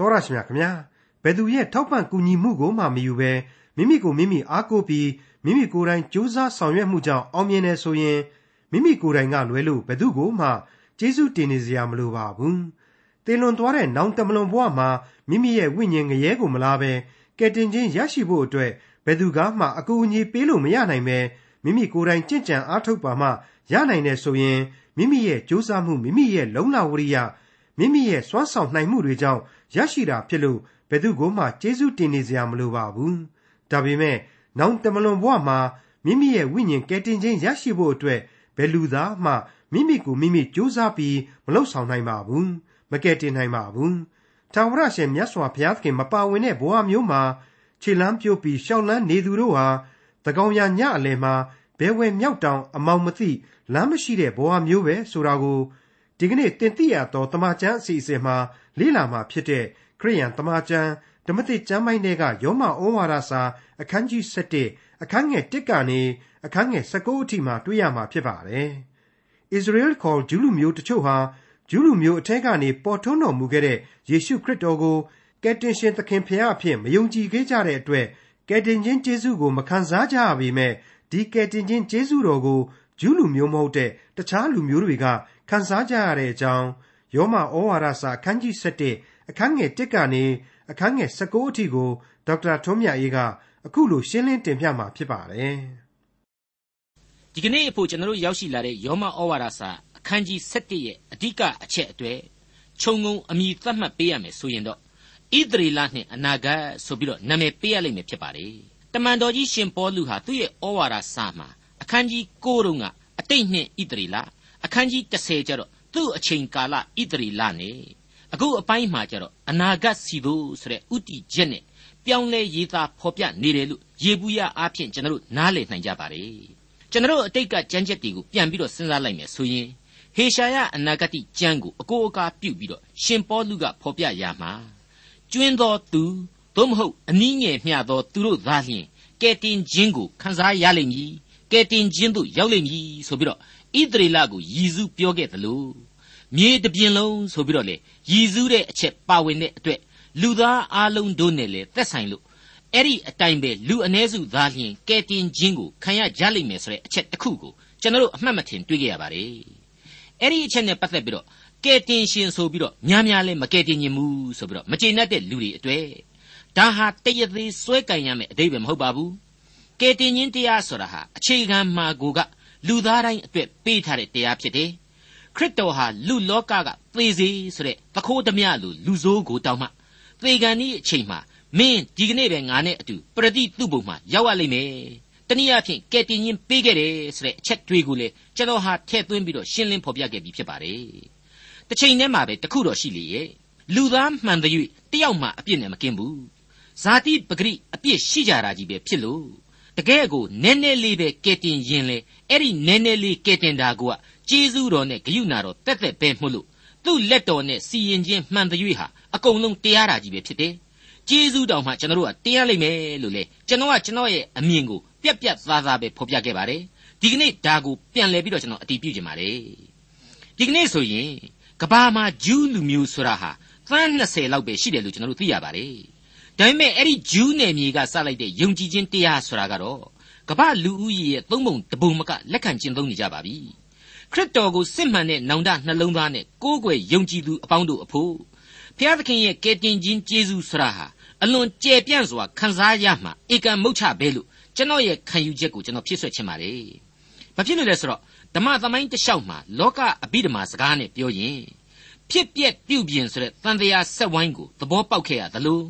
တောရရှိမြခင်ဗျာဘယ်သူရဲ့ထောက်ပံ့ကူညီမှုကိုမှမယူဘဲမိမိကိုမိမိအားကိုးပြီးမိမိကိုယ်တိုင်ကြိုးစားဆောင်ရွက်မှုကြောင့်အောင်မြင်နေဆိုရင်မိမိကိုယ်တိုင်ကလွဲလို့ဘယ်သူကိုမှကျေးဇူးတင်နေစရာမလိုပါဘူး။တေလွန်သွားတဲ့နောင်တမလွန်ဘဝမှာမိမိရဲ့ဝိညာဉ်ငရဲကိုမလားပဲကယ်တင်ခြင်းရရှိဖို့အတွက်ဘယ်သူကမှအကူအညီပေးလို့မရနိုင်ပဲမိမိကိုယ်တိုင်ကြင်ကြံအားထုတ်ပါမှရနိုင်တယ်ဆိုရင်မိမိရဲ့ကြိုးစားမှုမိမိရဲ့လုံလဝရိယမိမိရဲ့စွမ်းဆောင်နိုင်မှုတွေကြောင့် ရရှိတာဖြစ်လို့ဘယ်သူကိုမှကျေးဇူးတင်နေစရာမလိုပါဘူး။ဒါပေမဲ့နောင်တမလွန်ဘဝမှာမိမိရဲ့ဝိညာဉ်ကယ်တင်ခြင်းရရှိဖို့အတွက်ဘယ်လူသားမှမိမိကိုမိမိကြိုးစားပြီးမလုပ်ဆောင်နိုင်ပါဘူး။မကယ်တင်နိုင်ပါဘူး။ထာဝရရှင်မြတ်စွာဘုရားသခင်မပါဝင်တဲ့ဘဝမျိုးမှာခြေလမ်းပြိုးပြီးရှောက်လန်းနေသူတို့ဟာတကောင်ရညအလယ်မှာဘဲဝဲမြောက်တောင်အမောင်မသိလမ်းမရှိတဲ့ဘဝမျိုးပဲဆိုတာကို ဒီကနေ့တင်ပြရတော့တမချန်းအစီအစဉ်မှာလေ့လာမှာဖြစ်တဲ့ခရိယန်တမချန်းဓမ္မတိကျမ်းပိုင်းတွေကယောမဩဝါဒစာအခန်းကြီး7အခန်းငယ်1ကနေအခန်းငယ်19အထိမှာတွေ့ရမှာဖြစ်ပါတယ်။ Israel ခေါ်ဂျူးလူမျိုးတချို့ဟာဂျူးလူမျိုးအထက်ကနေပေါ်ထွန်းတော်မူခဲ့တဲ့ယေရှုခရစ်တော်ကိုကယ်တင်ရှင်သခင်ဖရာအဖြစ်မယုံကြည်ခဲ့ကြတဲ့အတွက်ကယ်တင်ခြင်းကျေးဇူးကိုမခံစားကြရပေမဲ့ဒီကယ်တင်ခြင်းကျေးဇူးတော်ကိုဂျူးလူမျိုးမဟုတ်တဲ့တခြားလူမျိုးတွေက ခံစားကြရတဲ့အကြောင်းယောမဩဝါဒစာအခန်းကြီး7အခန်းငယ်1ကနေအခန်းငယ်19အထိကိုဒေါက်တာထွန်းမြတ်အေးကအခုလိုရှင်းလင်းတင်ပြมาဖြစ်ပါတယ်။ဒီကနေ့အဖို့ကျွန်တော်တို့ရောက်ရှိလာတဲ့ယောမဩဝါဒစာအခန်းကြီး7ရဲ့အဓိကအချက်အတွေ့ခြုံငုံအမိသတ်မှတ်ပေးရမယ်ဆိုရင်တော့ဣသရေလနှင့်အနာဂတ်ဆိုပြီးတော့နာမည်ပေးရလိမ့်မယ်ဖြစ်ပါတယ်။တမန်တော်ကြီးရှင်ပေါလုဟာသူ့ရဲ့ဩဝါဒစာမှာအခန်းကြီး9တုန်းကအတိတ်နှင့်ဣသရေလ အခန်းကြီး30ကျတော့သူ့အချိန်ကာလဣသရေလနဲ့အခုအပိုင်းမှာကျတော့အနာဂတ်စီတို့ဆိုတဲ့ဥတီချက်နဲ့ပြောင်းလဲရေးသားဖော်ပြနေတယ်လို့ရေဘူးရအားဖြင့်ကျွန်တော်တို့နားလည်နိုင်ကြပါတယ်ကျွန်တော်တို့အတိတ်ကကြမ်းချက်တွေကိုပြန်ပြီးတော့စဉ်းစားလိုက်မယ်ဆိုရင်ဟေရှာယအနာဂတ်ကျမ်းကိုအကိုအကားပြုတ်ပြီးတော့ရှင်ပေါလုကဖော်ပြရမှာကျွင်းသောသူသို့မဟုတ်အနည်းငယ်မျှသောသူတို့သားလျှင်ကဲတင်ခြင်းကိုခံစားရလိမ့်မည်ကဲတင်ခြင်းသို့ရောက်လိမ့်မည်ဆိုပြီးတော့ ဣသရေလကိုယည်စုပြောခဲ့သလိုမြေတပြင်လုံးဆိုပြီးတော့လေရည်စူးတဲ့အချက်ပါဝင်တဲ့အတွက်လူသားအလုံးတို့နဲ့လေသက်ဆိုင်လို့အဲ့ဒီအတိုင်းပဲလူအ ਨੇ စုသားလျင်ကဲတင်ခြင်းကိုခံရကြလိမ့်မယ်ဆိုတဲ့အချက်တစ်ခုကိုကျွန်တော်တို့အမှတ်မထင်တွေ့ကြရပါတယ်အဲ့ဒီအချက်နဲ့ပတ်သက်ပြီးတော့ကဲတင်ရှင်ဆိုပြီးတော့များများလဲမကဲတင်ခြင်းမူဆိုပြီးတော့မကျေနပ်တဲ့လူတွေအတွေ့ဒါဟာတရသေးစွဲကင်ရမယ်အတိတ်ပဲမဟုတ်ပါဘူးကဲတင်ခြင်းတရားဆိုတာဟာအခြေခံမှာကိုက လူသားတိုင်းအတွက်ပေးထားတဲ့တရားဖြစ်တယ်ခရစ်တော်ဟာလူလောကကသေစေဆိုတဲ့သခိုးဓမြလူလူဆိုးကိုတောင်းမှသေကန်ဤအချိန်မှာမင်းဒီကနေ့ပဲငါနဲ့အတူပရတိသူ့ဘုံမှာရောက်ရလိမ့်မယ်တနည်းအားဖြင့်ကဲတင်ရင်ပေးခဲ့တယ်ဆိုတဲ့အချက်တွေကိုလေကျွန်တော်ဟာထည့်သွင်းပြီးတော့ရှင်းလင်းဖော်ပြခဲ့ပြီးဖြစ်ပါတယ်တစ်ချိန်တည်းမှာပဲတခုတော့ရှိလေရဲ့လူသားမှန်တဲ့၍တယောက်မှအပြစ်နဲ့မကင်းဘူးဇာတိပဂရိအပြစ်ရှိကြတာကြီးပဲဖြစ်လို့ တကယ်ကိုနည်းနည်းလေးပဲကဲတင်ရင်လေအဲ့ဒီနည်းနည်းလေးကဲတင်တာကကျေးဇူးတော်နဲ့ဂရုဏာတော်တက်တက်ပဲမှုလို့သူ့လက်တော်နဲ့စီရင်ခြင်းမှန်တဲ့၍ဟာအကုန်လုံးတရားတာကြီးပဲဖြစ်တယ်။ကျေးဇူးတော်မှကျွန်တော်တို့ကတရားလိမ့်မယ်လို့လေကျွန်တော်ကကျွန်တော်ရဲ့အမြင်ကိုပြက်ပြက်သားသားပဲဖော်ပြခဲ့ပါတယ်။ဒီကနေ့ဒါကိုပြန်လည်ပြီးတော့ကျွန်တော်အတည်ပြုချင်ပါတယ်။ဒီကနေ့ဆိုရင်ကဘာမှာဂျူးလူမျိုးဆိုတာဟာသန်း20လောက်ပဲရှိတယ်လို့ကျွန်တော်တို့သိရပါတယ်။ ဒါပေမဲ့အဲ့ဒီဂျူးနယ်မြေကစလိုက်တဲ့ယုံကြည်ခြင်းတရားဆိုတာကတော့ကမ္ဘာလူဦးရေရဲ့သုံးပုံတစ်ပုံမကလက်ခံကျင့်သုံးနေကြပါပြီ။ခရစ်တော်ကိုစစ်မှန်တဲ့နောင်တနှလုံးသားနဲ့ကိုးကွယ်ယုံကြည်သူအပေါင်းတို့အဖို့ဖျားသခင်ရဲ့ကယ်တင်ခြင်းကျေးဇူးဆရာဟာအလွန်ကြဲပြန့်စွာခံစားရမှဧကံမုတ်ချပဲလို့ကျွန်တော်ရဲ့ခံယူချက်ကိုကျွန်တော်ဖြစ်ဆွဲချင်ပါတယ်။ဘာဖြစ်လို့လဲဆိုတော့ဓမ္မသမိုင်းတစ်လျှောက်မှာလောကအဘိဓမ္မာစကားနဲ့ပြောရင်ဖြစ်ပျက်ပြုပြင်ဆိုတဲ့တန်တရားဆက်ဝိုင်းကိုသဘောပေါက်ခဲ့ရသလို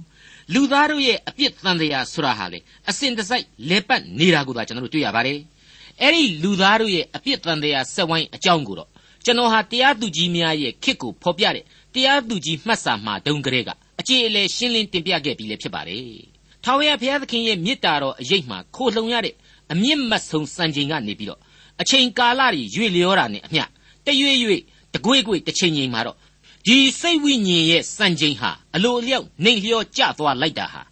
လူသားတို့ရဲ့အပြစ်တန်တရားဆိုတာဟာလေအစဉ်တစိုက်လဲပတ်နေတာကိုသာကျွန်တော်တို့တွေ့ရပါတယ်။အဲ့ဒီလူသားတို့ရဲ့အပြစ်တန်တရားဆက်ဝိုင်းအကြောင်းကိုတော့ကျွန်တော်ဟာတရားသူကြီးများရဲ့ခစ်ကိုဖော်ပြတဲ့တရားသူကြီးမှတ်စာမှာတုန်းကလေးကအကြေအလဲရှင်းလင်းတင်ပြခဲ့ပြီးလည်းဖြစ်ပါတယ်။ထာဝရဘုရားသခင်ရဲ့မေတ္တာတော်အရေးမှခိုလှုံရတဲ့အမြင့်မတ်ဆုံးစံချိန်ကနေပြီးတော့အချိန်ကာလတွေရွေ့လျောတာနဲ့အမျှတရွေ့ရွေ့တကွေ့ကွေ့တစ်ချိန်ချိန်မှာတော့ ဒီစိတ်ဝိညာဉ်ရဲ့စံချိန်ဟာအလိုအလျောက်နှိမ်လျောကျသွားလိုက်တာဟာ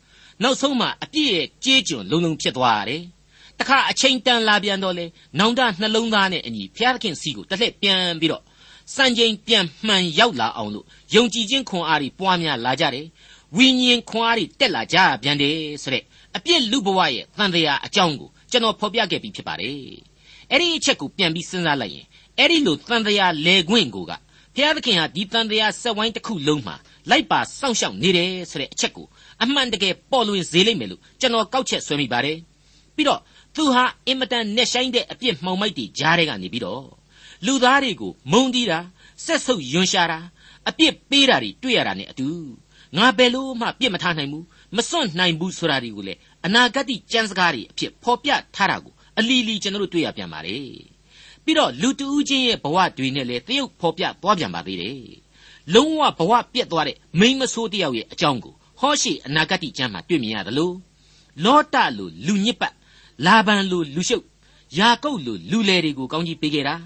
နောက်ဆုံးမှာအပြည့်ရဲ့ကြေးကျွန်လုံးလုံးဖြစ်သွားရတယ်။တခါအချိန်တန်လာပြန်တော့လေနောင်တနှလုံးသားနဲ့အညီဘုရားသခင်စီကိုတစ်လှည့်ပြန်ပြီးတော့စံချိန်ပြန်မှန်ရောက်လာအောင်လို့ယုံကြည်ခြင်းခွန်အားတွေပွားများလာကြတယ်ဝိညာဉ်ခွန်အားတွေတက်လာကြပြန်တယ်ဆိုတဲ့အပြစ်လူဘဝရဲ့တန်တရားအကြောင်းကိုကျွန်တော်ဖော်ပြခဲ့ပြီးဖြစ်ပါတယ်အဲ့ဒီအချက်ကိုပြန်ပြီးစဉ်းစားလိုက်ရင်အဲ့ဒီလိုတန်တရားလေခွင့်ကိုက ဘုရားသခင်ဟာဒီတန်တရားဆက်ဝိုင်းတစ်ခုလုံးမှာလိုက်ပါစောင့်ရှောက်နေတယ်ဆိုတဲ့အချက်ကိုအမှန်တကယ်ပေါ်လွင်စေလိမ့်မယ်လို့ကျွန်တော်ကောက်ချက်ဆွဲမိပါတယ်ပြီးတော့သူဟာအင်မတန်နဲ့ဆိုင်တဲ့အပြစ်မှောင်မိုက်တွေကြားထဲကနေပြီးတော့လူသားတွေကိုမုန်းတီးတာဆက်ဆုပ်ယွန်ရှာတာအပြစ်ပေးတာတွေတွေ့ရတာနဲ့အတူငါဘယ်လို့မှပြစ်မထားနိုင်ဘူးမစွန့်နိုင်ဘူးဆိုတာတွေကိုလေအနာဂတ်ကြံစကားတွေအဖြစ်ဖော်ပြထားတာကိုအလီလီကျွန်တော်တို့တွေ့ရပြန်ပါတယ် ပြီးတော့လူတူးချင်းရဲ့ဘဝတွေနဲ့လည်းတရုပ်ဖော်ပြသွားပြန်ပါသေးတယ်လုံးဝဘဝပြက်သွားတဲ့မိမဆိုးတယောက်ရဲ့အကြောင်းကိုဟောရှိအနာဂတ်ကျမ်းမှာတွေ့မြင်ရတယ်လို့လောတလိုလူညစ်ပတ်လာဘန်လိုလူရှုပ်ယာကုပ်လိုလူလေတွေကိုကောင်းကြီးပေးခဲ့တာ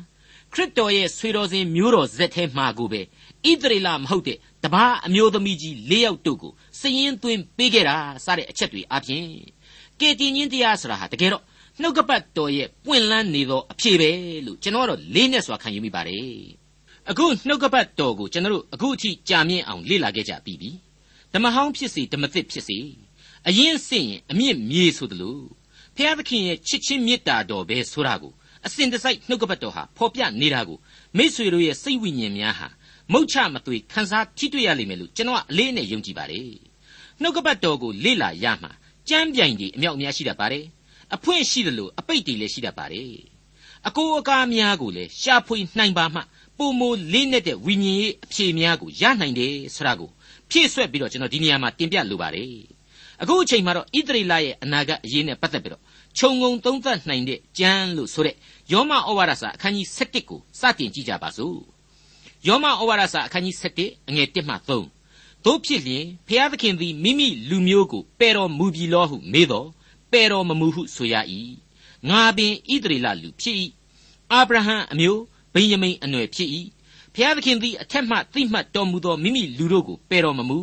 ခရစ်တော်ရဲ့ဆွေတော်စဉ်မျိုးတော်ဇက်ထဲမှာကိုပဲဣသရေလမဟုတ်တဲ့တပားအမျိုးသမီးကြီး၄ယောက်တို့ကိုစည်ရင်သွင်းပေးခဲ့တာစတဲ့အချက်တွေအပြင်ကေတင်ချင်းတရားဆိုတာဟာတကယ်တော့ နှုတ်ကပတ်တော်ရဲ့ပွင့်လန်းနေသောအဖြေပဲလို့ကျွန်တော်ကတော့လေးနဲ့စွာခံယူမိပါတယ်အခုနှုတ်ကပတ်တော်ကိုကျွန်တော်တို့အခုအထိကြာမြင့်အောင်လေ့လာခဲ့ကြပြီးပြီဓမ္မဟောင်းဖြစ်စေဓမ္မသစ်ဖြစ်စေအရင်စင့်ရင်အမြင့်မြေဆိုသလိုဖျားသခင်ရဲ့ချစ်ချင်းမေတ္တာတော်ပဲဆိုတာကိုအစဉ်တစိုက်နှုတ်ကပတ်တော်ဟာဖော်ပြနေတာကိုမိษွေတို့ရဲ့စိတ်ဝိညာဉ်များဟာမုတ်ချမသွေခန်းစားထိတွေ့ရလိမ့်မယ်လို့ကျွန်တော်ကအလေးနဲ့ယုံကြည်ပါတယ်နှုတ်ကပတ်တော်ကိုလေ့လာရမှာကြမ်းပြိုင်တွေအမြောက်အများရှိတတ်ပါတယ် အဖွင့်ရှိတယ်လို့အပိတ်တွေလည်းရှိတတ်ပါတယ်အကိုအကားများကိုလည်းရှာဖွေနိုင်ပါမှပုံမလေးနဲ့တဲ့ဝိညာဉ်ရေးအဖြေများကိုရနိုင်တယ်ဆိုတာကိုဖြည့်ဆွက်ပြီးတော့ကျွန်တော်ဒီနေရာမှာတင်ပြလိုပါတယ်အခုအချိန်မှာတော့ဣသရေလရဲ့အနာဂတ်အရေးနဲ့ပတ်သက်ပြီးတော့ခြုံငုံသုံးသပ်နိုင်တဲ့ကျမ်းလို့ဆိုတဲ့ယောမဩဝါဒစာအခန်းကြီး7ကိုစတင်ကြည့်ကြပါစို့ယောမဩဝါဒစာအခန်းကြီး7အငယ်1မှ3တို့ဖြစ်လျင်ဖျားသခင်သည်မိမိလူမျိုးကိုပယ်တော်မူပြီလောဟုမေးတော် ပယ်တော်မမူဟုဆိုရ၏ငါပင်ဣသရေလလူဖြစ်၏အာဗြဟံအမျိုးဗိယမိန်အနွယ်ဖြစ်၏ဖျားသခင်သည်အထက်မှသိမှတ်တော်မူသောမိမိလူတို့ကိုပယ်တော်မမူ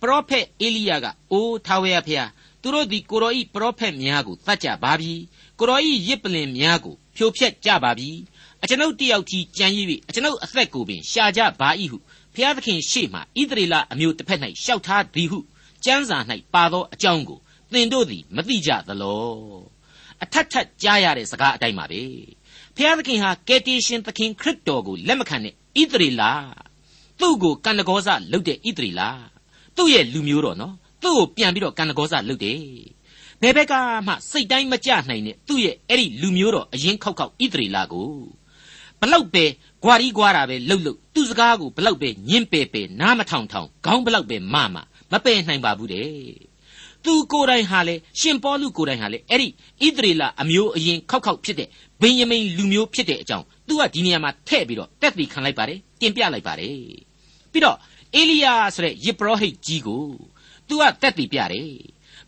ပရောဖက်အေလိယကအိုးထာဝရဖျားသူတို့သည်ကိုရောဤပရောဖက်များကိုတတ်ကြပါပြီကိုရောဤရစ်ပလင်များကိုဖြိုဖျက်ကြပါပြီအကျွန်ုပ်တယောက်ကြီးကြံရည်၍အကျွန်ုပ်အသက်ကိုပင်ရှာကြပါ၏ဟုဖျားသခင်ရှေ့မှဣသရေလအမျိုးတစ်ဖက်၌ရှောက်ထားသည်ဟုကျမ်းစာ၌ပါသောအကြောင်းကို သင်တို့သည်မသိကြသလောအထက်ထက်ကြားရတဲ့စကားအတိုင်းပါပဲဖျားသခင်ဟာကယ်တင်ရှင်သခင်ခရစ်တော်ကိုလက်မခံတဲ့ဣသရေလသူ့ကိုကန္နဂောဇလုပ်တဲ့ဣသရေလသူ့ရဲ့လူမျိုးတော်နော်သူ့ကိုပြန်ပြီးတော့ကန္နဂောဇလုပ်တယ်ဘယ်ဘက်ကမှစိတ်တိုင်းမကြနိုင်တဲ့သူ့ရဲ့အဲ့ဒီလူမျိုးတော်အရင်ခောက်ခောက်ဣသရေလကိုဘလောက်ပဲဂွာရီဂွာတာပဲလှုပ်လှုပ်သူ့စကားကိုဘလောက်ပဲညင်းပယ်ပယ်နားမထောင်ထောင်ခေါင်းဘလောက်ပဲမမမပယ်နိုင်ပါဘူးတဲ့ သူကိုယ်တိုင်ဟာလေရှင်ပေါလုကိုယ်တိုင်ဟာလေအဲ့ဒီဣသရေလအမျိုးအရင်ခောက်ခောက်ဖြစ်တဲ့ဗိယမိန်လူမျိုးဖြစ်တဲ့အကြောင်းသူကဒီနေရာမှာထည့်ပြီးတော့တက်တည်ခံလိုက်ပါတယ်တင်ပြလိုက်ပါတယ်ပြီးတော့အေလိယဆိုတဲ့ယေဘရဟိတ်ကြီးကိုသူကတက်တည်ပြတယ်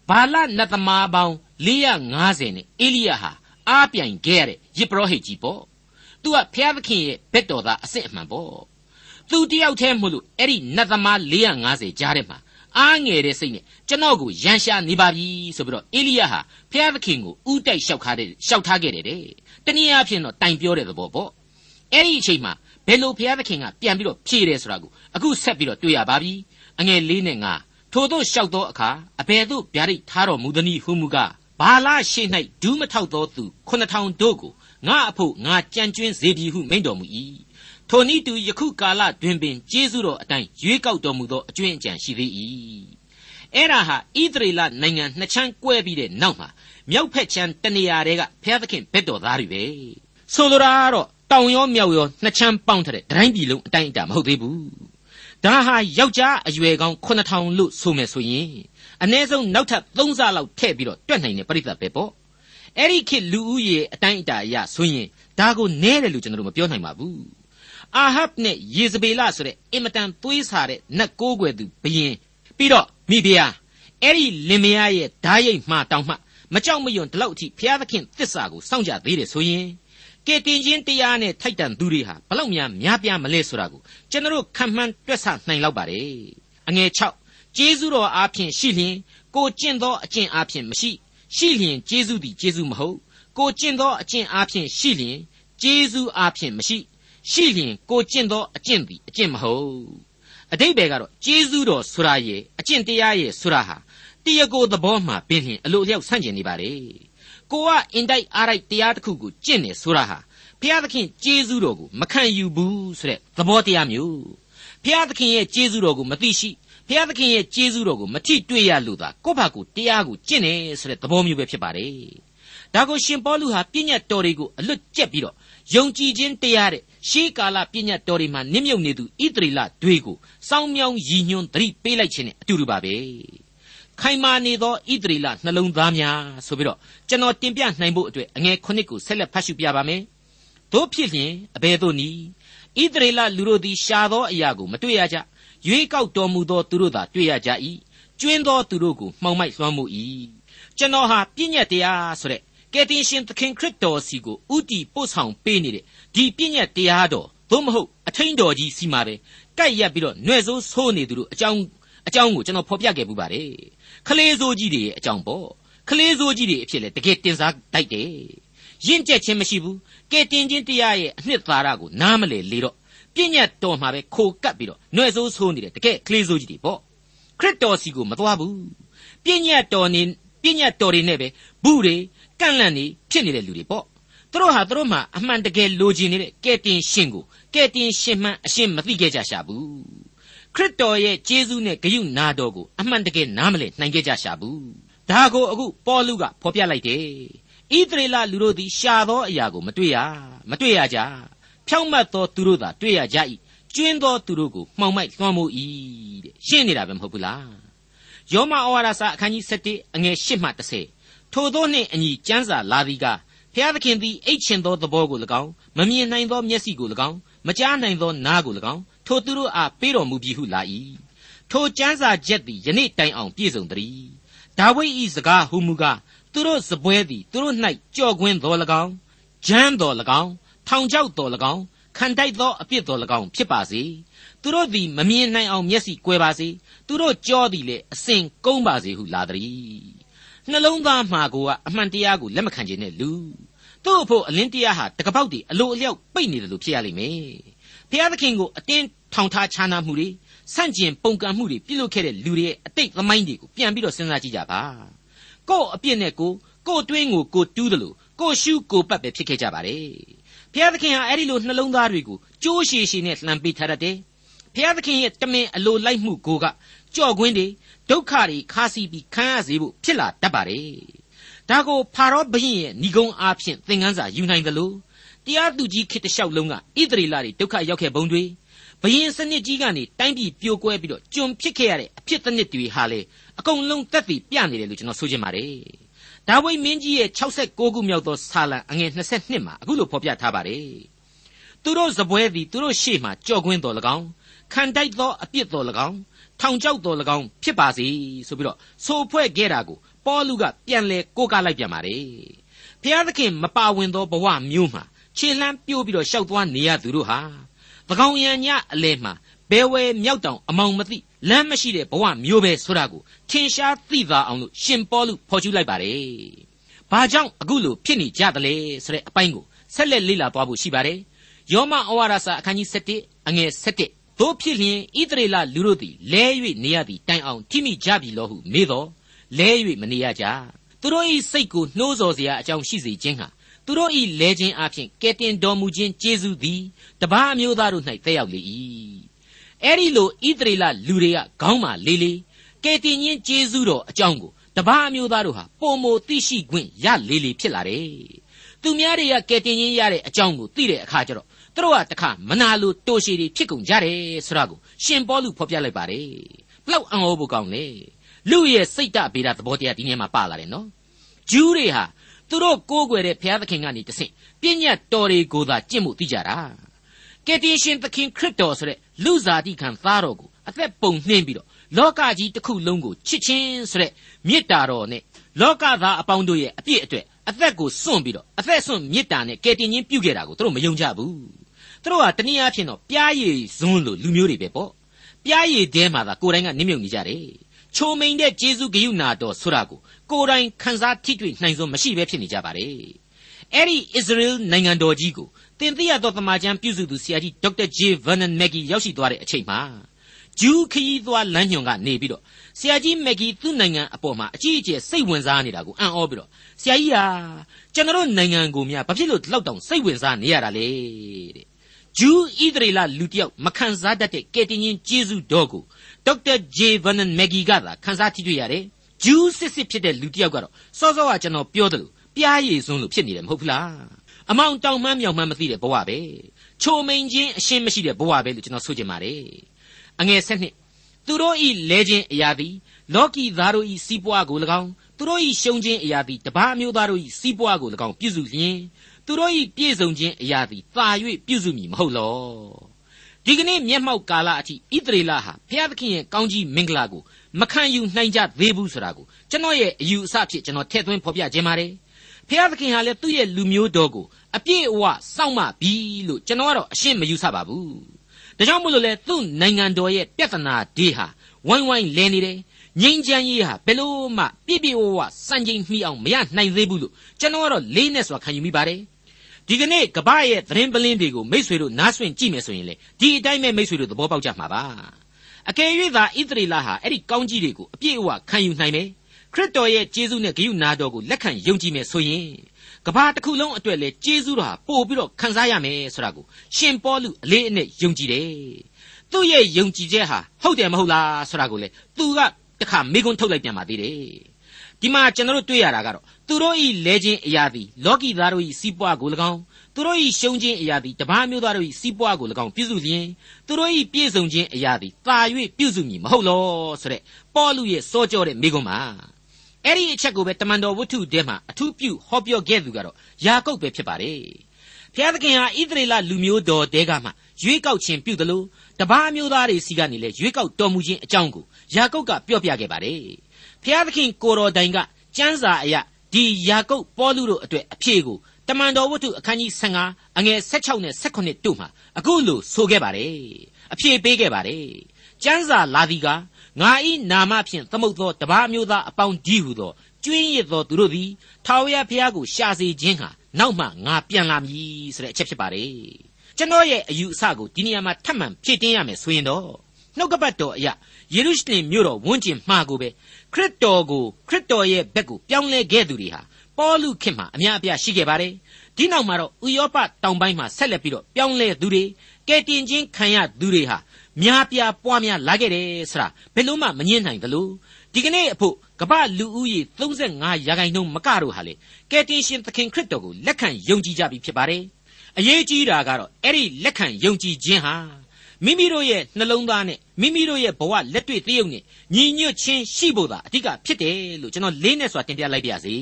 ဘာလနတ်သမားပေါင်း450နဲ့အေလိယဟာအားပြိုင်ခဲ့ရတဲ့ယေဘရဟိတ်ကြီးပေါ့သူကဖျားသခင်ရဲ့ဘက်တော်သားအစစ်အမှန်ပေါ့သူတယောက်တည်းမို့လို့အဲ့ဒီနတ်သမား450ကြားထဲမှာ အားငယ်တဲ့စိတ်နဲ့ကျွန်တော်ကိုရန်ရှာနေပါပြီဆိုပြီးတော့အေလိယဟာဖျားသခင်ကိုဥတိုက်လျှောက်ထားတဲ့လျှောက်ထားခဲ့တယ်တဲ့တနည်းအားဖြင့်တော့တိုင်ပြောတဲ့သဘောပေါ့အဲ့ဒီအချိန်မှာဘယ်လိုဘုရားသခင်ကပြန်ပြီးတော့ဖြည့်တယ်ဆိုတာကိုအခုဆက်ပြီးတော့တွေ့ရပါပြီအငယ်လေးနဲ့ငါထို့သောလျှောက်သောအခါအဘယ်သို့ဗျာဒိတ်ထားတော်မူသနည်းဟုမူကားဘာလရှိ၌ဒူးမထောက်သောသူခုနှစ်ထောင်တို့ကိုငါအဖို့ငါကြံကျွင်းစေပြီဟုမိန့်တော်မူ၏ ထိုနည်းတူယခုကာလတွင်ပင်ကျေးဇူးတော်အတိုင်းရွေးကောက်တော်မူသောအကျွင့်အကြံရှိသေး၏အဲ့ဒါဟာဣသရေလနိုင်ငံနှစ်ချမ်းကွဲပြီးတဲ့နောက်မှာမြောက်ဖက်ချမ်းတနေရာတွေကဘုရားသခင်ဘက်တော်သားတွေပဲဆိုလိုတာကတော့တောင်ရောမြောက်ရောနှစ်ချမ်းပေါင်းတဲ့တိုင်းပြည်လုံးအတိုင်းအတာမဟုတ်သေးဘူးဒါဟာယောက်ျားအရွယ်ကောင်း9000လို့ဆိုမယ်ဆိုရင်အ ਨੇ ဆုံးနောက်ထပ်3ဆလောက်ထည့်ပြီးတော့တွက်နိုင်တဲ့ပြိဿပဲပေါ့အဲ့ဒီခေတ်လူဦးရေအတိုင်းအတာအရဆိုရင်ဒါကိုနဲတယ်လို့ကျွန်တော်တို့မပြောနိုင်ပါဘူး အာဟပ်နဲ့ယေဇဗေလဆိုတဲ့အင်မတန်သွေးဆာတဲ့နတ်ကိုးကွယ်သူဘယင်ပြီးတော့မိဖုရားအဲ့ဒီလင်မယားရဲ့ဓာရိတ်မှတောင်မှမကြောက်မရွံ့ဒီလောက်အထိဘုရားသခင်သစ္စာကိုစောင့်ကြသေးတယ်ဆိုရင်ကဲတင်ချင်းတရားနဲ့ထိုက်တန်သူတွေဟာဘလောက်များများပြားမလဲဆိုတာကိုကျွန်တော်ခံမှန်းတွက်ဆနိုင်လောက်ပါတယ်အငယ်6ကျေးဇူးတော်အားဖြင့်ရှိလျင်ကိုကျင့်သောအကျင့်အားဖြင့်မရှိရှိလျင်ကျေးဇူးသည်ကျေးဇူးမဟုတ်ကိုကျင့်သောအကျင့်အားဖြင့်ရှိလျင်ကျေးဇူးအားဖြင့်မရှိ ရှိလျင်ကိုကျင့်သောအကျင့်သည်အကျင့်မဟုတ်အတိတ်ဘယ်ကတော့ကျေးဇူးတော်ဆိုတာရဲ့အကျင့်တရားရဲ့ဆိုတာဟာတရားကိုယ်သဘောမှပင်လျင်အလိုလျောက်ဆန့်ကျင်နေပါလေကိုကအင်တိုက်အားတိုက်တရားတစ်ခုကိုကျင့်နေဆိုတာဟာဘုရားသခင်ကျေးဇူးတော်ကိုမခံယူဘူးဆိုတဲ့သဘောတရားမျိုးဘုရားသခင်ရဲ့ကျေးဇူးတော်ကိုမသိရှိဘုရားသခင်ရဲ့ကျေးဇူးတော်ကိုမထိတွေ့ရလို့သာကိုယ့်ဘာကိုတရားကိုကျင့်နေဆိုတဲ့သဘောမျိုးပဲဖြစ်ပါတယ်ဒါကိုရှင်ပေါလုဟာပြည့်ညတ်တော်တွေကိုအလွတ်ကျက်ပြီးတော့ယုံကြည်ခြင်းတရားတဲ့ ရှေးကာလပြည့်ညတ်တော်တွေမှာနစ်မြုပ်နေသူဣသရေလတွေကိုစောင်းမြောင်းရည်ညွှန်းသတိပေးလိုက်ခြင်းနဲ့အတူတူပါပဲခိုင်မာနေသောဣသရေလနှလုံးသားများဆိုပြီးတော့ကျွန်တော်တင်ပြနိုင်ဖို့အတွက်အငယ်ခုနှစ်ကိုဆက်လက်ဖတ်ရှုပြပါမယ်တို့ဖြစ်လျင်အဘယ်သို့နည်းဣသရေလလူတို့သည်ရှာသောအရာကိုမတွေ့ရကြရွေးကောက်တော်မူသောသူတို့သာတွေ့ရကြ၏ကျွင်းသောသူတို့ကိုမှောင်မိုက်လွှမ်းမိုး၏ကျွန်တော်ဟာပြည့်ညတ်တရားဆိုတဲ့ ကယ်တင်ရှင်သခင်ခရစ်တော်စီကိုဥတီပို့ဆောင်ပေးနေတဲ့ဒီပြည့်ညတ်တရားတော်သို့မဟုတ်အထင်းတော်ကြီးစီမှာပဲကပ်ရက်ပြီးတော့နှွဲ့ဆိုးဆိုးနေသူတို့အကြောင်းအကြောင်းကိုကျွန်တော်ဖော်ပြခဲ့ပူပါတယ်ခလေးစိုးကြီးတွေရဲ့အကြောင်းပေါ့ခလေးစိုးကြီးတွေအဖြစ်လဲတကယ်တင်စားတိုက်တယ်ရင့်ကျက်ခြင်းမရှိဘူးကဲတင်ခြင်းတရားရဲ့အနှစ်သာရကိုနားမလဲလေတော့ပြည့်ညတ်တော်မှာပဲခိုကပ်ပြီးတော့နှွဲ့ဆိုးဆိုးနေတဲ့တကယ်ခလေးစိုးကြီးတွေပေါ့ခရစ်တော်စီကိုမသွားဘူးပြည့်ညတ်တော်နေပြည့်ညတ်တော်တွေနဲ့ပဲဘူးတွေ ကန့်လန့်နေဖြစ်နေတဲ့လူတွေပေါ့သူတို့ဟာသူတို့မှအမှန်တကယ်လိုချင်နေတဲ့ကဲတင်ရှင်ကိုကဲတင်ရှင်မှန်အရှင်းမသိခဲ့ကြရှာဘူးခရစ်တော်ရဲ့ဂျေဇုနဲ့ဂရုနာတော်ကိုအမှန်တကယ်နားမလည်နိုင်ခဲ့ကြရှာဘူးဒါကိုအခုပေါလုကဖော်ပြလိုက်တယ်ဣသရေလလူတို့သည်ရှာသောအရာကိုမတွေ့ရမတွေ့ရကြဖြောင့်မတ်သောသူတို့သာတွေ့ရကြ၏ကျွင်းသောသူတို့ကိုမှောင်မိုက်လွှမ်းမိုး၏တဲ့ရှင်းနေတာပဲမဟုတ်ဘူးလားယောမဩဝါဒစာအခန်းကြီး7အငယ်8မှ10 ထိုသောနှင့်အညီကျမ်းစာလာသည်ကဖျားသခင်သည်အိတ်ချင်သောသဘောကို၎င်းမမြင်နိုင်သောမျက်စိကို၎င်းမကြားနိုင်သောနားကို၎င်းထိုသူတို့အားပေးတော်မူပြီဟုလာ၏ထိုကျမ်းစာချက်သည်ယနေ့တိုင်အောင်ပြည့်စုံသည်ဒါဝိဒ်၏စကားဟူမူကားသူတို့စပွဲသည်သူတို့၌ကြော့ကွင်းတော်၎င်းဂျမ်းတော်၎င်းထောင်ချောက်တော်၎င်းခံတိုက်သောအပြစ်တော်၎င်းဖြစ်ပါစေသူတို့သည်မမြင်နိုင်အောင်မျက်စိကွယ်ပါစေသူတို့ကြောသည်လည်းအစဉ်ကုန်းပါစေဟုလာသည် နှလုံးသားမှာကိုကအမှန်တရားကိုလက်မခံခြင်းနဲ့လူသူ့အဖို့အလင်းတရားဟာတကပောက်တည်းအလိုအလျောက်ပိတ်နေတယ်လို့ဖြစ်ရလိမ့်မယ်ဖျားသခင်ကိုအတင်းထောင်ထားခြားနာမှုတွေဆန့်ကျင်ပုန်ကန်မှုတွေပြုလုပ်ခဲ့တဲ့လူတွေရဲ့အတိတ်သမိုင်းတွေကိုပြန်ပြီးတော့စဉ်းစားကြည့်ကြပါကို့အပြစ်နဲ့ကိုကို့တွင်းကိုကိုတူးတယ်လို့ကိုရှုကိုပတ်ပဲဖြစ်ခဲ့ကြပါတယ်ဘုရားသခင်ဟာအဲ့ဒီလိုနှလုံးသားတွေကိုကြိုးရှည်ရှည်နဲ့လှမ်းပေးထားတတ်တယ်ဘုရားသခင်ရဲ့တမင်အလိုလိုက်မှုကိုကကြော့ကွင်းတွေ ဒုက္ခတွေခါစီပြီးခံရစေဖို့ဖြစ်လာတတ်ပါတယ်ဒါကိုဖာရောဘုရင်ရဲ့ဏိဂုံးအားဖြင့်သင်ခန်းစာယူနိုင်တယ်လို့တရားသူကြီးခေတ္တလျှောက်လုံးကဣသရေလတွေဒုက္ခရောက်ခဲ့ပုံတွေဘယင်စနစ်ကြီးကနေတိုင်းပြည်ပြိုကွဲပြီးတော့ကျွန်ဖြစ်ခဲ့ရတဲ့အဖြစ်တစ်နှစ်တွေဟာလေအကုန်လုံးတက်တည်ပြနေတယ်လို့ကျွန်တော်ဆိုချင်ပါတယ်ဒါဝိမင်းကြီးရဲ့66ခုမြောက်သောဆာလံအငယ်22မှာအခုလိုဖော်ပြထားပါတယ်သူတို့ဇပွဲသည်သူတို့ရှေ့မှကြော့ကွင်းတော်၎င်းခံတိုက်သောအပြစ်တော်၎င်း ထောင်ချောက်တော်၎င်းဖြစ်ပါစေဆိုပြီးတော့ဆိုဖွဲ့ခဲ့တာကိုပေါလုကပြန်လဲကိုးကားလိုက်ပြန်ပါတယ်ဖျားသခင်မပါဝင်သောဘဝမျိုးမှာခြေလှမ်းပြိုးပြီးတော့ရှောက်သွားနေရသူတို့ဟာသကောင်ရံညအလဲမှာဘဲဝဲမြောက်တောင်အမောင်မသိလမ်းမရှိတဲ့ဘဝမျိုးပဲဆိုတာကိုထင်ရှားသိသာအောင်လို့ရှင်ပေါလုဖော်ကျူးလိုက်ပါတယ်။ဘာကြောင့်အခုလိုဖြစ်နေကြသလဲဆိုတဲ့အပိုင်းကိုဆက်လက်လေ့လာသွားဖို့ရှိပါတယ်။ယောမဩဝါဒစာအခန်းကြီး7အငယ်7 တို့ဖြစ်လျင်ဣသရေလလူတို့သည်လဲ၍နေရသည်တိုင်အောင်ထိမိကြပြီလို့ဟုမေးတော့လဲ၍မနေရကြ။သူတို့၏စိတ်ကိုနှိုးဆော်เสียအကြောင်းရှိစေခြင်းဟာသူတို့ဤလဲခြင်းအပြင်ကဲတင်တော်မူခြင်းကျေးဇူးသည်တပါးအမျိုးသားတို့၌တက်ရောက်လေ၏အဲ့ဒီလိုဣသရေလလူတွေကခေါင်းမာလေးလေးကဲတင်ခြင်းကျေးဇူးတော်အကြောင်းကိုတပါးအမျိုးသားတို့ဟာပုံမသိရှိခွင့်ရလေးလေးဖြစ်လာတယ်သူများတွေကကဲတင်ခြင်းရတဲ့အကြောင်းကိုသိတဲ့အခါကျတော့ သူတို့ကတခါမနာလိုတိုရှည်တွေဖြစ်ကုန်ကြတယ်ဆိုတာကိုရှင်ပေါလုဖော်ပြလိုက်ပါတယ်ဘလောက်အံ့ဩဖို့ကောင်းလဲလူရဲ့စိတ်တဗေဒသဘောတရားဒီနေရာမှာပါလာတယ်နော်ဂျူးတွေဟာသူတို့ကိုးကွယ်တဲ့ဘုရားသခင်ကနေတဆင့်ပြည့်ညတ်တော်တွေကိုသာကျင့်မှုသိကြတာကယ်တင်ရှင်သခင်ခရစ်တော်ဆိုတဲ့လူစားတိခံသားတော်ကိုအသက်ပုံနှင်းပြီးတော့လောကကြီးတစ်ခုလုံးကိုချစ်ချင်းဆိုတဲ့မေတ္တာတော်နဲ့လောကသားအပေါင်းတို့ရဲ့အပြည့်အတွက်အသက်ကိုစွန့်ပြီးတော့အသက်စွန့်မေတ္တာနဲ့ကယ်တင်ခြင်းပြုခဲ့တာကိုသူတို့မယုံကြဘူး သူတို့ဟာတနည်းအားဖြင့်တော့ပြားရည်ဇွန်းလို့လူမျိုးတွေပဲပေါ့ပြားရည်တဲမှာသာကိုယ်တိုင်ကနစ်မြုပ်နေကြတယ်ချိုမိန်တဲ့ဂျေဇုဂိယုနာတော်ဆိုတာကိုကိုယ်တိုင်ခန်းစားထိတွေ့နိုင်စွမ်းမရှိဘဲဖြစ်နေကြပါတယ်အဲ့ဒီဣသရေလနိုင်ငံတော်ကြီးကိုတင်သိရသောတမန်ကျမ်းပြုစုသူဆရာကြီးဒေါက်တာဂျေဗန်နန်မက်ဂီရောက်ရှိသွားတဲ့အချိန်မှာဂျူးခရီးသွားလမ်းညွန်ကနေပြီးတော့ဆရာကြီးမက်ဂီသူ့နိုင်ငံအပေါ်မှာအကြီးအကျယ်စိတ်ဝင်စားနေတာကိုအံ့ဩပြီးတော့ဆရာကြီးဟာကျွန်တော်နိုင်ငံကိုများဘာဖြစ်လို့လောက်တောင်စိတ်ဝင်စားနေရတာလဲတဲ့ ဂျူးဣသရေလလူတစ်ယောက်မခံစားတတ်တဲ့ကယ်တင်ရှင်ဂျေဇုတော်ကိုဒေါက်တာဂျေဗန်နန်မက်ဂီကသာခံစားထိတွေ့ရတယ်ဂျူးစစ်စစ်ဖြစ်တဲ့လူတစ်ယောက်ကတော့စောစောကကျွန်တော်ပြောတယ်လို့ပြားရည်စွန်းလို့ဖြစ်နေတယ်မဟုတ်ဘူးလားအမောင်တောင်မှန်းမြောင်မှန်းမသိတဲ့ဘဝပဲချိုမိန်ချင်းအရှင်းမရှိတဲ့ဘဝပဲလို့ကျွန်တော်ဆိုချင်ပါတယ်အငယ်ဆက်နှစ်သူတို့ဤလဲခြင်းအရာသည်လောကီသားတို့ဤစီးပွားကို၎င်းသူတို့ဤရှုံခြင်းအရာသည်တပါးမျိုးသားတို့ဤစီးပွားကို၎င်းပြုစုလျင် သူတို့ဤပြည့်စုံခြင်းအရာသည်သာ၍ပြုစုမည်မဟုတ်လောဒီကနေ့မျက်မှောက်ကာလအထိဣသရေလဟာဘုရားသခင်ရဲ့ကောင်းကြီးမင်္ဂလာကိုမခံယူနိုင်ကြသေးဘူးဆိုတာကိုကျွန်တော်ရဲ့အယူအဆဖြစ်ကျွန်တော်ထည့်သွင်းဖော်ပြခြင်းပါတယ်ဖျားသခင်ဟာလည်းသူ့ရဲ့လူမျိုးတော်ကိုအပြည့်အဝစောင့်မပြီလို့ကျွန်တော်ကတော့အရှင်းမယူဆပါဘူးဒါကြောင့်မို့လို့လေသူ့နိုင်ငံတော်ရဲ့ပြဿနာဒီဟာဝိုင်းဝိုင်းလဲနေတယ်ငိမ့်ချမ်းရေးဟာဘယ်လို့မှပြည့်ပြည့်ဝဝစံချိန်မှီအောင်မရနိုင်သေးဘူးလို့ကျွန်တော်ကတော့လေးနဲ့စွာခံယူမိပါတယ် ဒီကနေ့ကပ္ပရဲ့သတင်းပလင်းတွေကိုမိษွေတို့နားဆွင့်ကြည့်မယ်ဆိုရင်လေဒီအတိုင်းပဲမိษွေတို့သဘောပေါက်ကြမှာပါအကယ်၍သာဣသရေလဟာအဲ့ဒီကောင်းကြီးတွေကိုအပြည့်အဝခံယူနိုင်မယ်ခရစ်တော်ရဲ့ကျေးဇူးနဲ့ဂရုနာတော်ကိုလက်ခံယုံကြည်မယ်ဆိုရင်ကဘာတစ်ခုလုံးအတွက်လေကျေးဇူးတော်ဟာပို့ပြီးတော့ခံစားရမယ်ဆိုတာကိုရှင်ပေါလုအလေးအနက်ယုံကြည်တယ်သူ့ရဲ့ယုံကြည်ချက်ဟာဟုတ်တယ်မဟုတ်လားဆိုတာကိုလေသူကတခါမေခွန်းထုတ်လိုက်ပြန်ပါသေးတယ်ဒီမှာကျွန်တော်တို့တွေ့ရတာကတော့ သူတို့ဤလဲခြင်းအရာသည်လောကီသားတို့ဤစီးပွားကို၎င်းသူတို့ဤရှုံးခြင်းအရာသည်တပားမျိုးသားတို့ဤစီးပွားကို၎င်းပြုစုလျင်သူတို့ဤပြည့်စုံခြင်းအရာသည်တာ၍ပြုစုမည်မဟုတ်လောဆိုတဲ့ပေါလုရဲ့စောကြောတဲ့မိကွန်းမှာအဲ့ဒီအချက်ကိုပဲတမန်တော်ဝတ္ထုထဲမှာအထူးပြုဟောပြောခဲ့သူကတော့ယာကုပ်ပဲဖြစ်ပါတယ်ဖျားသခင်ဟာဣသရေလလူမျိုးတော်တဲကမှရွေးကောက်ခြင်းပြုသလိုတပားမျိုးသားတွေစီကနေလဲရွေးကောက်တော်မူခြင်းအကြောင်းကိုယာကုပ်ကပြောပြခဲ့ပါတယ်ဖျားသခင်ကိုတော်တိုင်ကကျမ်းစာအရ ဒီယာကုပ်ပေါလုတို့အတွက်အဖြေကိုတမန်တော်ဝတ္ထုအခန်းကြီး15အငယ်16နဲ့18တို့မှာအခုလိုဆိုခဲ့ပါတယ်အဖြေပေးခဲ့ပါတယ်ကျမ်းစာလာသည်ကငါဤနာမဖြင့်သမုတ်သောတပါးမျိုးသားအပေါင်းဒီဟုသောကျွင်းရစ်သောသူတို့သည်ထာဝရဘုရားကိုရှာစေခြင်းဟာနောက်မှငါပြန်လာမည်ဆိုတဲ့အချက်ဖြစ်ပါတယ်ကျွန်တော်ရဲ့အယူအဆကိုဒီနေရာမှာထပ်မံဖြည့်တင်းရမယ်ဆိုရင်တော့နှုတ်ကပတ်တော်အရာ ယေရုရှလင်မြို့တော်ဝန်းကျင်မှာကိုပဲခရစ်တော်ကိုခရစ်တော်ရဲ့ဘက်ကိုပြောင်းလဲခဲ့သူတွေဟာပေါလုခေတ်မှာအများအပြားရှိခဲ့ပါတယ်ဒီနောက်မှာတော့ဥရောပတောင်ပိုင်းမှာဆက်လက်ပြီးတော့ပြောင်းလဲသူတွေကဲတင်ချင်းခံရသူတွေဟာများပြားပွားများလာခဲ့တယ်ဆိုတာဘယ်လို့မှမငြင်းနိုင်သလိုဒီကနေ့အဖို့ကမ္ဘာလူဦးရေ35ရာခိုင်နှုန်းမကတော့ဟာလေကယ်တင်ရှင်သခင်ခရစ်တော်ကိုလက်ခံယုံကြည်ကြပြီဖြစ်ပါတယ်အရေးကြီးတာကတော့အဲ့ဒီလက်ခံယုံကြည်ခြင်းဟာ မိမိတို့ရဲ့နှလုံးသားနဲ့မိမိတို့ရဲ့ဘဝလက်တွေ့တရုပ်နဲ့ညီညွတ်ခြင်းရှိဖို့သာအဓိကဖြစ်တယ်လို့ကျွန်တော်လေးနဲ့စွာတင်ပြလိုက်ပါရစေ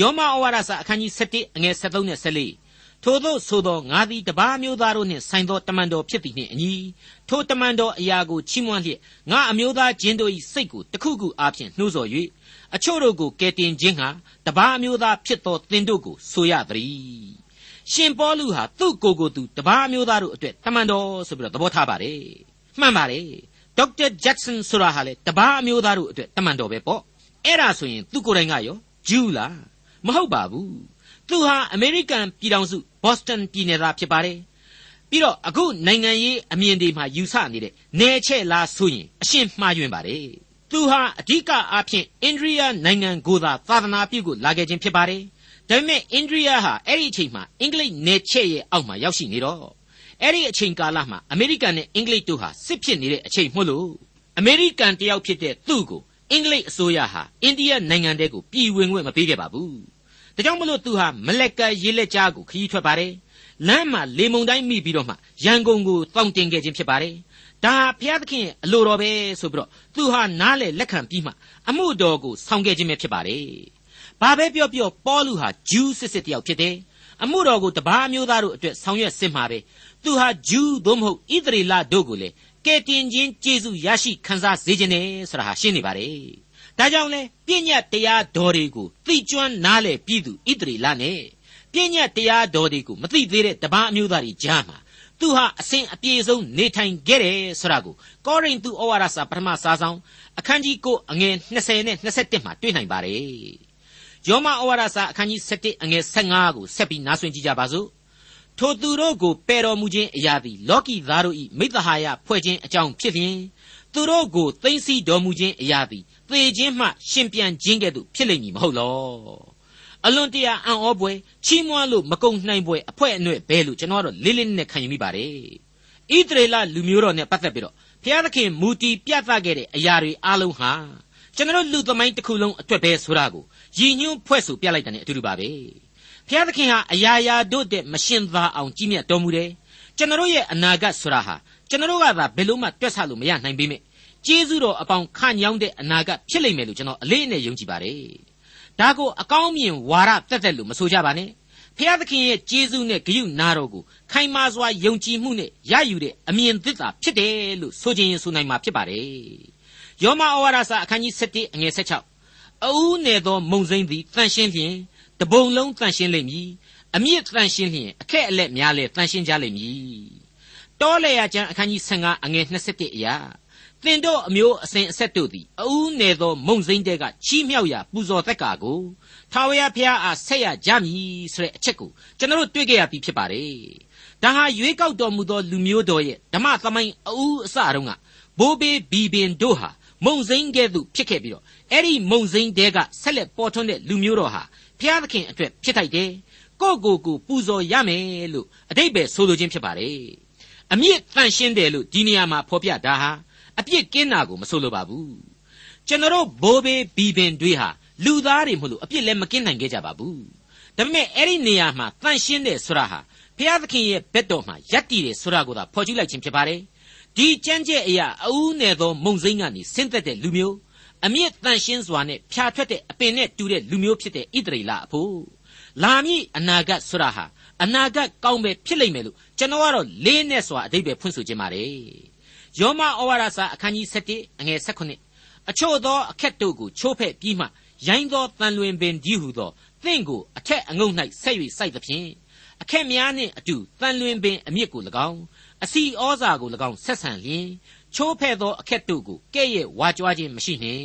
ယောမဩဝါဒစာအခန်းကြီး7အငယ်73နဲ့74ထို့သောဆိုသောငါသည်တပါးမျိုးသားတို့နှင့်ဆိုင်သောတမန်တော်ဖြစ်သည်နှင့်အညီထိုတမန်တော်အရာကိုချီးမွမ်းလျက်ငါအမျိုးသားချင်းတို့၏စိတ်ကိုတခုခုအားဖြင့်နှိုးဆော်၍အချို့တို့ကိုကယ်တင်ခြင်းဟာတပါးအမျိုးသားဖြစ်သောသင်တို့ကိုဆိုရသည် ရှင်ပေါလုဟာသူ့ကိုယ်ကိုသူတပါးအမျိုးသားတို့အတွက်တမန်တော်ဆိုပြီးတော့သဘောထားပါတယ်မှန်ပါတယ်ဒေါက်တာဂျက်ဆန်ဆိုတာဟာလေတပါးအမျိုးသားတို့အတွက်တမန်တော်ပဲပေါ့အဲ့ဒါဆိုရင်သူကိုယ်တိုင်ကရောဂျူးလားမဟုတ်ပါဘူးသူဟာအမေရိကန်ပြည်ထောင်စုဘော့စတန်ပြည်နယ်သားဖြစ်ပါတယ်ပြီးတော့အခုနိုင်ငံရေးအမြင်တွေမှာယူဆနေတဲ့နယ်ချဲ့လားဆိုရင်အရှင်းမှားယွင်းပါတယ်သူဟာအဓိကအားဖြင့်အိန္ဒိယနိုင်ငံကိုသာသာသနာပြုကိုလာခဲ့ခြင်းဖြစ်ပါတယ် ဒါပေမဲ့အိန္ဒိယဟာအဲ့ဒီအချိန်မှာအင်္ဂလိပ်နယ်ချဲ့ရဲ့အောက်မှာရောက်ရှိနေတော့အဲ့ဒီအချိန်ကာလမှာအမေရိကန်နဲ့အင်္ဂလိပ်တို့ဟာစစ်ဖြစ်နေတဲ့အချိန်မို့လို့အမေရိကန်တယောက်ဖြစ်တဲ့သူ့ကိုအင်္ဂလိပ်အစိုးရဟာအိန္ဒိယနိုင်ငံတဲကိုပြည်ဝင်ခွင့်မပေးခဲ့ပါဘူး။ဒါကြောင့်မလို့သူဟာမလက်ကရေးလက်ကြားကိုခရီးထွက်ပါတယ်။လမ်းမှာလေမုန်တိုင်းမိပြီးတော့မှရန်ကုန်ကိုတောင်းတင်ခဲ့ခြင်းဖြစ်ပါတယ်။ဒါဘုရားသခင်ရဲ့အလိုတော်ပဲဆိုပြီးတော့သူဟာနားလေလက်ခံပြီးမှအမှုတော်ကိုဆောင်ခဲ့ခြင်းပဲဖြစ်ပါတယ်။ ဘာပဲပြောပြောပေါလုဟာဂျူးစစ်စစ်တယောက်ဖြစ်တယ်။အမှုတော်ကိုတပါးမျိုးသားတို့အတွက်ဆောင်ရွက်စစ်မှာပဲ။သူဟာဂျူးသို့မဟုတ်ဣသရေလတို့ကိုလေကဲတင်ခြင်းကျေးဇူးရရှိခံစားစေခြင်းနဲ့ဆိုတာဟာရှင်းနေပါတယ်။ဒါကြောင့်လဲပြည့်ညတ်တရားတော်တွေကိုသိကျွမ်းနားလေပြည်သူဣတရီလာနဲ့ပြည့်ညတ်တရားတော်တွေကိုမသိသေးတဲ့တပားအမျိုးသားတွေကြားမှာသူဟာအစဉ်အပြေဆုံးနေထိုင်ခဲ့တယ်ဆိုတာကိုကောရိန္သုဩဝါဒစာပထမစာဆောင်အခန်းကြီး9အငယ်20နဲ့21မှာတွေ့နိုင်ပါတယ်။ ယောမဩဝါဒစာအခန်းကြီး7အငယ်15ကိုဆက်ပြီးနားဆွင့်ကြည့်ကြပါစို့။ထိုသူတို့ကိုပယ်တော်မူခြင်းအရာသည်လောကီသားတို့၏မိသဟာယဖွဲ့ခြင်းအကြောင်းဖြစ်လျင်သူတို့ကိုသိမ့်စီတော်မူခြင်းအရာသည်သေခြင်းမှရှင်ပြန်ခြင်းကဲ့သို့ဖြစ်လိမ့်မည်မဟုတ်လောအလွန်တရာအံ့ဩပွဲချီးမွမ်းလို့မကုံနိုင်ပွဲအဖွဲအနှဲ့ဘဲလို့ကျွန်တော်ကတော့လေးလေးနက်နက်ခံယူမိပါတယ်ဣသရေလလူမျိုးတော်နဲ့ပတ်သက်ပြီးတော့ဘုရားသခင်မူတီပြသခဲ့တဲ့အရာတွေအလုံးဟာ ကျွန်တော်လူသမိုင်းတစ်ခုလုံးအတွက်ပဲဆိုတာကိုရည်ညွှန်းဖွဲ့ဆိုပြလိုက်တဲ့ ਨੇ အတူတူပါပဲဘုရားသခင်ဟာအရာရာတို့တဲ့မရှင်သာအောင်ကြီးမြတ်တော်မူတယ်ကျွန်တော်ရဲ့အနာဂတ်ဆိုတာဟာကျွန်တော်ကသာဘယ်လို့မှတွက်ဆလို့မရနိုင်ပေမဲ့ကျေးဇူးတော်အပေါင်းခညောင်းတဲ့အနာဂတ်ဖြစ်လိမ့်မယ်လို့ကျွန်တော်အလေးအနက်ယုံကြည်ပါတယ်ဒါကိုအကောင်းမြင်ဝါရတက်တက်လို့မဆိုကြပါနဲ့ဖျားသခင်ရဲ့ကျေးဇူးနဲ့ဂရုနာတော်ကိုခိုင်မာစွာယုံကြည်မှုနဲ့ရယူတဲ့အမြင်သစ္စာဖြစ်တယ်လို့ဆိုခြင်းဆိုနိုင်မှာဖြစ်ပါတယ် ယောမဩဝါဒစာအခန်းကြီး7အငယ်16အဦးနယ်သောမုံစိမ့်သည်တန်ရှင်းလျင်တပုံလုံးတန်ရှင်းလိမ့်မည်အမြင့်တန်ရှင်းလျင်အခက်အလက်များလဲတန်ရှင်းကြလိမ့်မည်တောလေယာကျမ်းအခန်းကြီး15အငယ်21အရာသင်တို့အမျိုးအစဉ်အဆက်တို့သည်အဦးနယ်သောမုံစိမ့်တဲကချီးမြှောက်ရာပူဇော်သက်ကာကိုထာဝရဘုရားအားဆက်ရကြမည်ဆိုတဲ့အချက်ကိုကျွန်တော်တို့တွေ့ကြရပြီဖြစ်ပါတယ်။ဒါဟာရွေးကောက်တော်မူသောလူမျိုးတော်ရဲ့ဓမ္မသမိုင်းအဦးအစတုန်းကဘိုးဘေးဘီဘင်တို့ဟာ မုံစိမ့်ကဲ့သို့ဖြစ်ခဲ့ပြီးတော့အဲ့ဒီမုံစိမ့်တဲကဆက်လက်ပေါ်ထွန်းတဲ့လူမျိုးတော်ဟာဘုရားသခင်အတွက်ဖြစ်ထိုက်တယ်။ကိုကိုကိုပူဇော်ရမယ်လို့အတိတ်ပဲဆိုလိုခြင်းဖြစ်ပါတယ်။အမြင့်တန်ရှင်းတယ်လို့ဒီနေရာမှာဖော်ပြတာဟာအပြစ်ကင်းတာကိုမဆိုလိုပါဘူးကျွန်တော်ဘိုးဘေးဘီဘင်တွေဟာလူသားတွေမဟုတ်လို့အပြစ်လည်းမကင်းနိုင်ခဲ့ကြပါဘူးဒါပေမဲ့အဲ့ဒီနေရာမှာတန့်ရှင်းတယ်ဆိုတာဟာဘုရားသခင်ရဲ့ဘက်တော်မှာယက်တည်တယ်ဆိုတာကိုသာဖော်ကျူးလိုက်ခြင်းဖြစ်ပါတယ် ဒီကြမ်းကြက်အရာအဦးနယ်သောမုံစိမ့်ကနေဆင်းသက်တဲ့လူမျိုးအမြင့်တန်ရှင်းစွာနဲ့ဖြာထွက်တဲ့အပင်နဲ့တူတဲ့လူမျိုးဖြစ်တဲ့ဣသရေလအဖို့လာမည့်အနာဂတ်ဆိုတာဟာအနာဂတ်ကောင်းပဲဖြစ်လိမ့်မယ်လို့ကျွန်တော်ကတော့လေးနဲ့စွာအတိတ်ပဲဖွင့်ဆိုခြင်းပါတယ်ယောမဩဝါဒစာအခန်းကြီး7အငယ်18အချို့သောအခက်တို့ကိုချိုးဖဲ့ပြီးမှရိုင်းသောတန်လွင်ပင်ကြီးဟုသောသင်ကိုအထက်အငုတ်၌ဆက်၍စိုက်သဖြင့်အခက်များနှင့်အတူတန်လွင်ပင်အမြစ်ကို၎င်း အစီဩဇာကို၎င်းဆက်ဆံလျင်ချိုးဖဲ့သောအခက်တို့ကိုကဲ့ရဲ့ဝါကြွားခြင်းမရှိနှင့်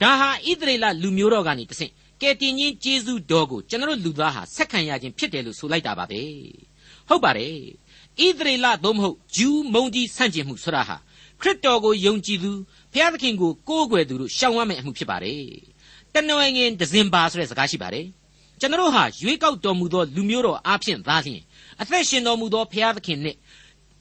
ဒါဟာဣသရေလလူမျိုးတော်ကနေတဆင့်ကဲတင်ချင်းကျေးဇူးတော်ကိုကျွန်တော်လူသားဟာဆက်ခံရခြင်းဖြစ်တယ်လို့ဆိုလိုက်တာပါပဲဟုတ်ပါတယ်ဣသရေလသို့မဟုတ်ဂျူးမုန်ကြီးဆန့်ကျင်မှုဆိုတာဟာခရစ်တော်ကိုယုံကြည်သူဘုရားသခင်ကိုကိုးကွယ်သူတို့ရှောင်ရမယ့်အမှုဖြစ်ပါတယ်။တနွယ်ငင်ဒဇင်ပါဆိုတဲ့စကားရှိပါတယ်။ကျွန်တော်ဟာရွေးကောက်တော်မူသောလူမျိုးတော်အားဖြင့်သားလျှင်အသက်ရှင်တော်မူသောဘုရားသခင်နှင့်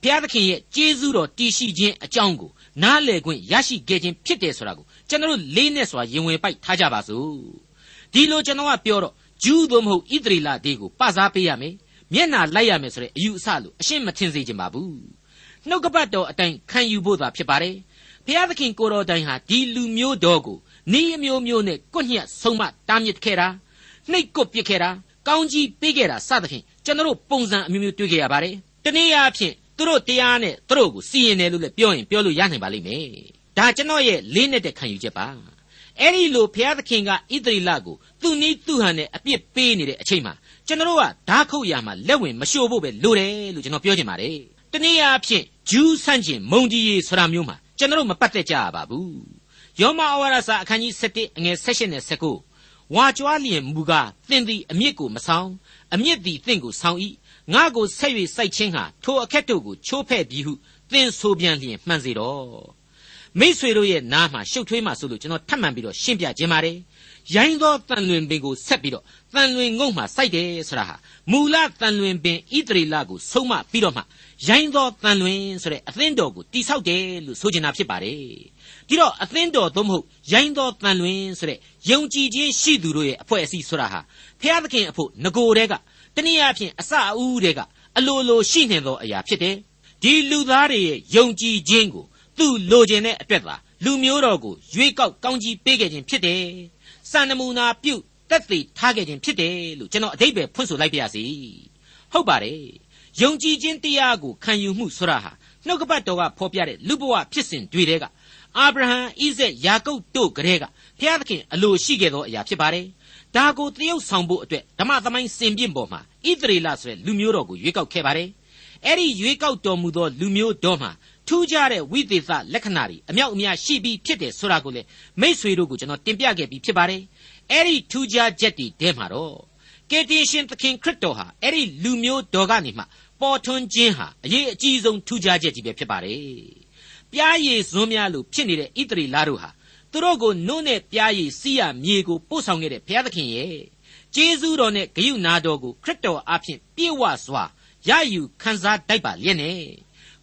ဘုရားသခင်ရဲ့ကျေးဇူးတော်တည်ရှိခြင်းအကြောင်းကိုနားလည်ခွင့်ရရှိခဲ့ခြင်းဖြစ်တယ်ဆိုတာကိုကျွန်တော်လေးနဲ့စွာရင်ဝင်ပိုက်ထားကြပါစို့။ဒီလိုကျွန်တော်ကပြောတော့ဂျူးသို့မဟုတ်ဣသရေလဒေးကိုပစားပေးရမယ်မျက်နာလိုက်ရမယ်ဆိုတဲ့အယူအဆလို့အရှင်းမထင်စေချင်ပါဘူးနှုတ်ကပတ်တော်အတိုင်းခံယူဖို့သာဖြစ်ပါတယ်ဘုရားသခင်ကိုတော်တိုင်ဟာဒီလူမျိုးတော်ကိုဤအမျိုးမျိုးနဲ့ကွညက်ဆုံးမတားမြစ်ခဲ့တာနှိတ်ကွပစ်ခဲ့တာကောင်းကြီးပေးခဲ့တာစသဖြင့်ကျွန်တော်ပုံစံအမျိုးမျိုးတွေ့ခဲ့ရပါတယ်တနည်းအားဖြင့် သူတို့တရားနဲ့သူတို့ကိုစီရင်တယ်လို့လည်းပြောရင်ပြောလို့ရနိုင်ပါလိမ့်မယ်ဒါကျွန်တော်ရဲ့လေးနဲ့တဲ့ခံယူချက်ပါအဲ့ဒီလိုဘုရားသခင်ကဣသရေလကိုသူနည်းသူဟန်နဲ့အပြစ်ပေးနေတဲ့အချိန်မှာကျွန်တော်ကဓာခုတ်ရမှာလက်ဝင်မရှို့ဖို့ပဲလိုတယ်လို့ကျွန်တော်ပြောချင်ပါတယ်တနည်းအားဖြင့်ဂျူးဆန့်ကျင်မုံကြီးရေးဆိုတာမျိုးမှာကျွန်တော်မပတ်သက်ကြရပါဘူးယောမဩဝါဒစာအခန်းကြီး7အငယ်16နဲ့19ဝါကြွားလျင်မူကားသင်သည်အမြစ်ကိုမဆောင်အမြစ်သည်သင်ကိုဆောင်၏ ငါကိုဆက်၍စိုက်ခြင်းဟာထိုအခက်တို့ကိုချိုးဖဲ့ပြီးဟုသင်ဆိုပြန်လျင်မှန်စေတော့မိษွေတို့ရဲ့နားမှာရှုပ်ထွေးမှဆိုလို့ကျွန်တော်ထပ်မံပြီးတော့ရှင်းပြခြင်းပါတယ်ရိုင်းသောတန်လွင်ပင်ကိုဆက်ပြီးတော့တန်လွင်ငုံမှစိုက်တယ်ဆိုတာဟာမူလတန်လွင်ပင်ဣသရေလကိုဆုံးမပြီးတော့မှရိုင်းသောတန်လွင်ဆိုတဲ့အသင်းတော်ကိုတိဆောက်တယ်လို့ဆိုချင်တာဖြစ်ပါတယ်ဒီတော့အသင်းတော်သို့မဟုတ်ရိုင်းသောတန်လွင်ဆိုတဲ့ယုံကြည်ခြင်းရှိသူတို့ရဲ့အဖွဲ့အစည်းဆိုတာဟာဖျားသခင်အဖို့ငကိုတဲက တနည်းအားဖြင့်အစအဦးတဲကအလိုလိုရှိနေသောအရာဖြစ်တယ်ဒီလူသားတွေရဲ့ယုံကြည်ခြင်းကိုသူလိုချင်တဲ့အတွက်သာလူမျိုးတော်ကိုရွေးကောက်ကောင်းကြီးပေးခဲ့ခြင်းဖြစ်တယ်စံနမူနာပြုတက်သေးထားခဲ့ခြင်းဖြစ်တယ်လို့ကျွန်တော်အတိတ်ပဲဖွင့်ဆိုလိုက်ပါရစေဟုတ်ပါတယ်ယုံကြည်ခြင်းတရားကိုခံယူမှုဆိုတာဟာနှုတ်ကပတ်တော်ကဖော်ပြတဲ့လူဘဝဖြစ်စဉ်တွေတဲကအာဗြဟံဣဇက်ယာကုပ်တို့ကလေးကဘုရားသခင်အလိုရှိခဲ့သောအရာဖြစ်ပါတယ် ဒါကိုတရုပ်ဆောင်ဖို့အတွက်ဓမ္မသမိုင်းစင်ပြင့်ပေါ်မှာဣသရေလဆိုတဲ့လူမျိုးတော်ကိုရွေးကောက်ခဲ့ပါတယ်အဲ့ဒီရွေးကောက်တော်မူသောလူမျိုးတော်မှာထူးခြားတဲ့ဝိသေသလက္ခဏာတွေအမြောက်အများရှိပြီးဖြစ်တယ်ဆိုတာကိုလေမိษွေတို့ကိုကျွန်တော်တင်ပြခဲ့ပြီးဖြစ်ပါတယ်အဲ့ဒီထူးခြားချက်တွေတဲမှာတော့ကယ်တင်ရှင်သခင်ခရစ်တော်ဟာအဲ့ဒီလူမျိုးတော်ကနေမှပေါ်ထွန်းခြင်းဟာအရေးအကြီးဆုံးထူးခြားချက်ကြီးပဲဖြစ်ပါတယ်။ပြားရည်ဇွန်းများလို့ဖြစ်နေတဲ့ဣသရေလတို့ဟာ သူတို့ကိုနှုတ်နဲ့ပြားရည်စီးရမြေကိုပို့ဆောင်ခဲ့တဲ့ဘုရားသခင်ရဲ့ကျေးဇူးတော်နဲ့ဂရုဏာတော်ကိုခရစ်တော်အားဖြင့်ပြည့်ဝစွာရယူခံစားတတ်ပါလျက်နဲ့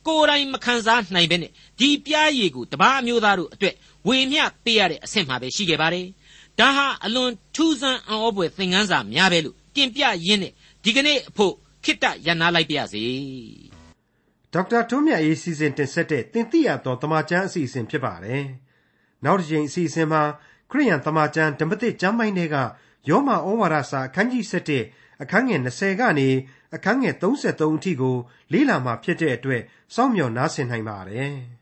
ကိုယ်တိုင်မခံစားနိုင်ဘဲနဲ့ဒီပြားရည်ကိုတပားအမျိုးသားတို့အတွက်ဝေမျှပေးရတဲ့အဆင့်မှာပဲရှိခဲ့ပါတယ်။ဒါဟာအလွန်ထူးဆန်းအံ့ဩဖွယ်သင်ခန်းစာများပဲလို့တင်ပြရင်းနဲ့ဒီကနေ့အဖို့ခိတ္တရနာလိုက်ပါရစေဒေါက်တာထွန်းမြတ်ရေးစီစဉ်တင်ဆက်တဲ့တင်ပြရသောတမချန်းအစီအစဉ်ဖြစ်ပါတယ် နောက်တစ်ချိန်အစီအစဉ်မှာခရိယန်တမချန်းဓမ္မသစ်ကျမ်းပိုင်းတွေကယောမဩဝါဒစာအခန်းကြီး7အခန်းငယ်20ကနေအခန်းငယ်33အထိကိုလေ့လာမှာဖြစ်တဲ့အတွက်စောင့်မျှော်နားဆင်နိုင်ပါတယ်။